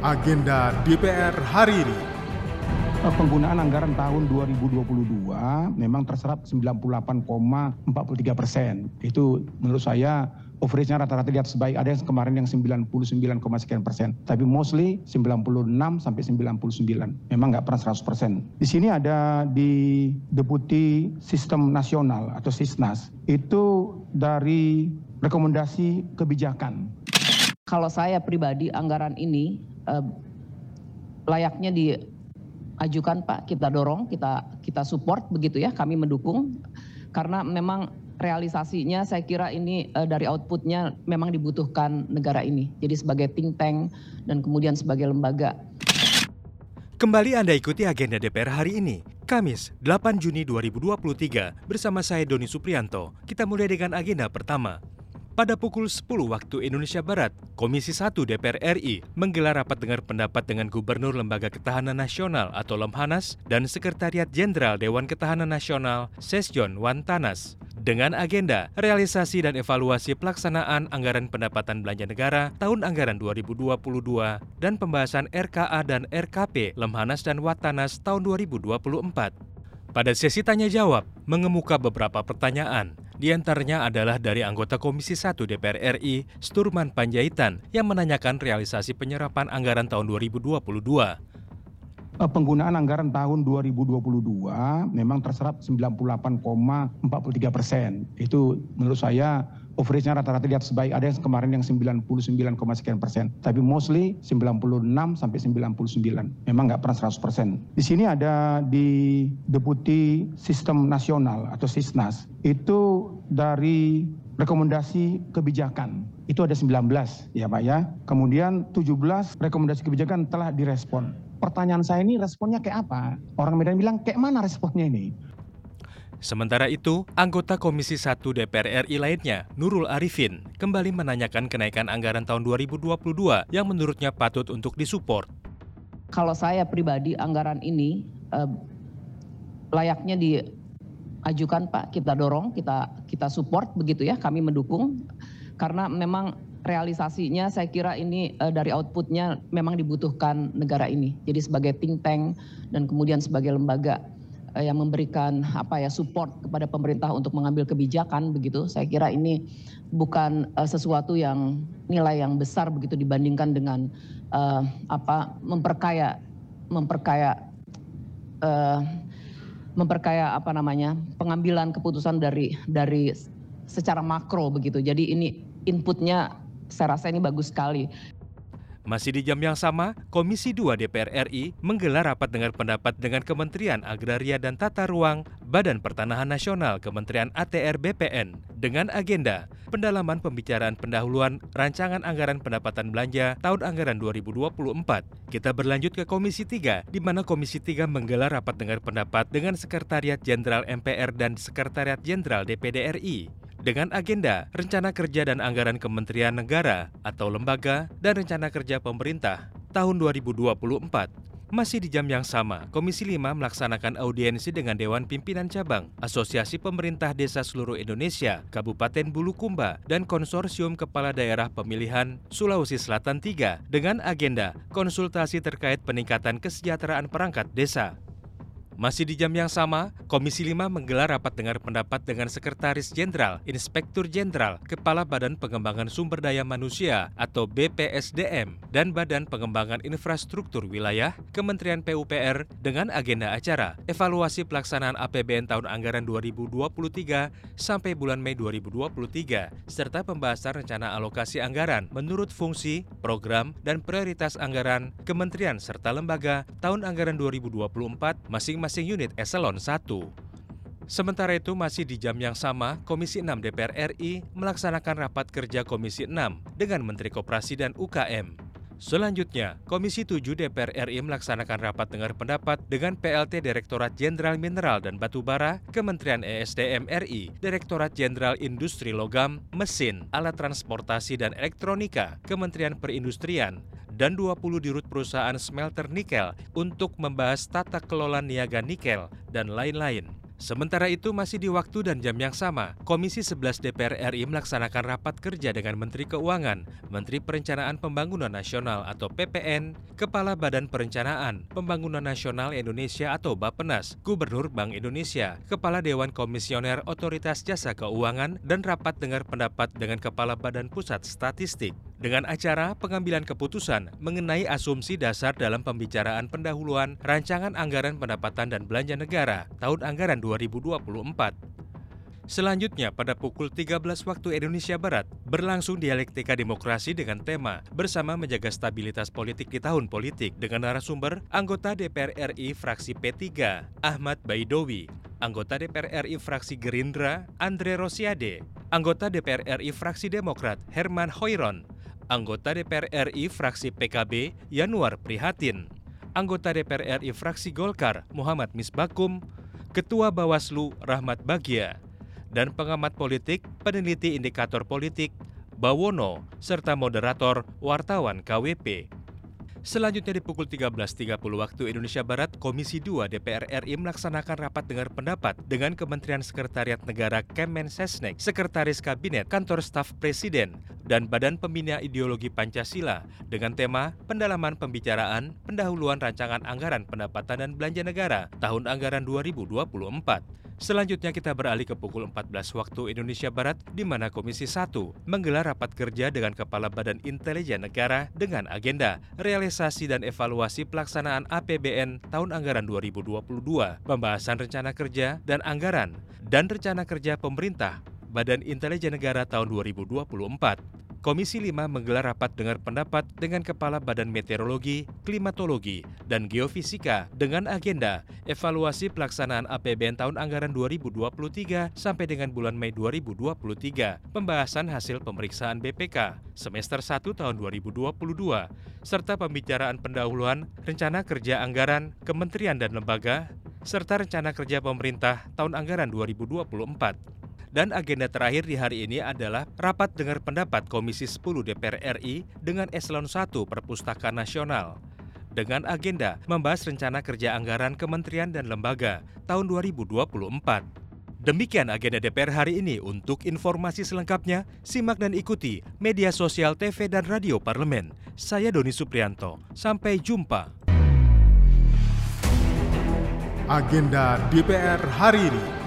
agenda DPR hari ini. Eh, penggunaan anggaran tahun 2022 memang terserap 98,43 persen. Itu menurut saya average-nya rata-rata di atas baik. Ada yang kemarin yang 99, sekian persen. Tapi mostly 96 sampai 99. Memang nggak pernah 100 persen. Di sini ada di Deputi Sistem Nasional atau SISNAS. Itu dari rekomendasi kebijakan. Kalau saya pribadi anggaran ini eh, layaknya di ajukan Pak, kita dorong, kita kita support begitu ya, kami mendukung karena memang realisasinya saya kira ini uh, dari outputnya memang dibutuhkan negara ini. Jadi sebagai think tank dan kemudian sebagai lembaga. Kembali Anda ikuti agenda DPR hari ini, Kamis 8 Juni 2023 bersama saya Doni Suprianto. Kita mulai dengan agenda pertama. Pada pukul 10 waktu Indonesia Barat, Komisi 1 DPR RI menggelar rapat dengar pendapat dengan Gubernur Lembaga Ketahanan Nasional atau Lemhanas dan Sekretariat Jenderal Dewan Ketahanan Nasional Sesjon Wantanas dengan agenda realisasi dan evaluasi pelaksanaan anggaran pendapatan belanja negara tahun anggaran 2022 dan pembahasan RKA dan RKP Lemhanas dan Watanas tahun 2024. Pada sesi tanya jawab, mengemuka beberapa pertanyaan, di antaranya adalah dari anggota Komisi 1 DPR RI, Sturman Panjaitan, yang menanyakan realisasi penyerapan anggaran tahun 2022. Eh, penggunaan anggaran tahun 2022 memang terserap 98,43 persen. Itu menurut saya average-nya rata-rata di atas baik. Ada yang kemarin yang 99, sekian persen. Tapi mostly 96 sampai 99. Memang nggak pernah 100 persen. Di sini ada di Deputi Sistem Nasional atau SISNAS. Itu dari rekomendasi kebijakan. Itu ada 19 ya Pak ya. Kemudian 17 rekomendasi kebijakan telah direspon. Pertanyaan saya ini responnya kayak apa? Orang Medan bilang kayak mana responnya ini? Sementara itu, anggota Komisi 1 DPR RI lainnya, Nurul Arifin, kembali menanyakan kenaikan anggaran tahun 2022 yang menurutnya patut untuk disupport. Kalau saya pribadi anggaran ini eh, layaknya diajukan Pak, kita dorong, kita kita support begitu ya, kami mendukung karena memang realisasinya saya kira ini uh, dari outputnya memang dibutuhkan negara ini. Jadi sebagai think tank dan kemudian sebagai lembaga Eh, yang memberikan apa ya support kepada pemerintah untuk mengambil kebijakan begitu. Saya kira ini bukan uh, sesuatu yang nilai yang besar begitu dibandingkan dengan uh, apa memperkaya memperkaya uh, memperkaya apa namanya pengambilan keputusan dari dari secara makro begitu. Jadi ini inputnya saya rasa ini bagus sekali. Masih di jam yang sama, Komisi 2 DPR RI menggelar rapat dengar pendapat dengan Kementerian Agraria dan Tata Ruang, Badan Pertanahan Nasional, Kementerian ATR BPN, dengan agenda pendalaman pembicaraan pendahuluan rancangan anggaran pendapatan belanja tahun anggaran 2024. Kita berlanjut ke Komisi 3, di mana Komisi 3 menggelar rapat dengar pendapat dengan Sekretariat Jenderal MPR dan Sekretariat Jenderal DPD RI dengan agenda Rencana Kerja dan Anggaran Kementerian Negara atau Lembaga dan Rencana Kerja Pemerintah tahun 2024. Masih di jam yang sama, Komisi 5 melaksanakan audiensi dengan Dewan Pimpinan Cabang, Asosiasi Pemerintah Desa Seluruh Indonesia, Kabupaten Bulukumba, dan Konsorsium Kepala Daerah Pemilihan Sulawesi Selatan 3 dengan agenda konsultasi terkait peningkatan kesejahteraan perangkat desa. Masih di jam yang sama, Komisi 5 menggelar rapat dengar pendapat dengan Sekretaris Jenderal, Inspektur Jenderal, Kepala Badan Pengembangan Sumber Daya Manusia atau BPSDM, dan Badan Pengembangan Infrastruktur Wilayah, Kementerian PUPR dengan agenda acara evaluasi pelaksanaan APBN tahun anggaran 2023 sampai bulan Mei 2023, serta pembahasan rencana alokasi anggaran menurut fungsi, program, dan prioritas anggaran kementerian serta lembaga tahun anggaran 2024 masing-masing masing unit eselon 1. Sementara itu masih di jam yang sama, Komisi 6 DPR RI melaksanakan rapat kerja Komisi 6 dengan Menteri Koperasi dan UKM. Selanjutnya, Komisi 7 DPR RI melaksanakan rapat dengar pendapat dengan PLT Direktorat Jenderal Mineral dan Batubara, Kementerian ESDM RI, Direktorat Jenderal Industri Logam, Mesin, Alat Transportasi dan Elektronika, Kementerian Perindustrian, dan 20 dirut perusahaan smelter nikel untuk membahas tata kelola niaga nikel dan lain-lain. Sementara itu masih di waktu dan jam yang sama, Komisi 11 DPR RI melaksanakan rapat kerja dengan Menteri Keuangan, Menteri Perencanaan Pembangunan Nasional atau PPN, Kepala Badan Perencanaan Pembangunan Nasional Indonesia atau Bapenas, Gubernur Bank Indonesia, Kepala Dewan Komisioner Otoritas Jasa Keuangan, dan rapat dengar pendapat dengan Kepala Badan Pusat Statistik. Dengan acara pengambilan keputusan mengenai asumsi dasar dalam pembicaraan pendahuluan rancangan anggaran pendapatan dan belanja negara tahun anggaran 2024. Selanjutnya pada pukul 13 waktu Indonesia Barat berlangsung dialektika demokrasi dengan tema bersama menjaga stabilitas politik di tahun politik dengan narasumber anggota DPR RI fraksi P3 Ahmad Baidowi, anggota DPR RI fraksi Gerindra Andre Rosiade, anggota DPR RI fraksi Demokrat Herman Hoiron, anggota DPR RI fraksi PKB Yanuar Prihatin, anggota DPR RI fraksi Golkar Muhammad Misbakum, Ketua Bawaslu Rahmat Bagia, dan pengamat politik peneliti indikator politik Bawono serta moderator wartawan KWP. Selanjutnya di pukul 13.30 waktu Indonesia Barat, Komisi 2 DPR RI melaksanakan rapat dengar pendapat dengan Kementerian Sekretariat Negara Kemensesnek, Sekretaris Kabinet, Kantor Staf Presiden, dan Badan Pembina Ideologi Pancasila dengan tema pendalaman pembicaraan pendahuluan rancangan anggaran pendapatan dan belanja negara tahun anggaran 2024. Selanjutnya kita beralih ke pukul 14 waktu Indonesia Barat di mana Komisi 1 menggelar rapat kerja dengan Kepala Badan Intelijen Negara dengan agenda realisasi dan evaluasi pelaksanaan APBN tahun anggaran 2022, pembahasan rencana kerja dan anggaran, dan rencana kerja pemerintah Badan Intelijen Negara tahun 2024. Komisi 5 menggelar rapat dengar pendapat dengan Kepala Badan Meteorologi, Klimatologi, dan Geofisika dengan agenda evaluasi pelaksanaan APBN tahun anggaran 2023 sampai dengan bulan Mei 2023, pembahasan hasil pemeriksaan BPK semester 1 tahun 2022, serta pembicaraan pendahuluan rencana kerja anggaran kementerian dan lembaga, serta rencana kerja pemerintah tahun anggaran 2024. Dan agenda terakhir di hari ini adalah rapat dengar pendapat Komisi 10 DPR RI dengan Eselon 1 Perpustakaan Nasional dengan agenda membahas rencana kerja anggaran kementerian dan lembaga tahun 2024. Demikian agenda DPR hari ini. Untuk informasi selengkapnya, simak dan ikuti media sosial TV dan radio parlemen. Saya Doni Suprianto. Sampai jumpa. Agenda DPR hari ini.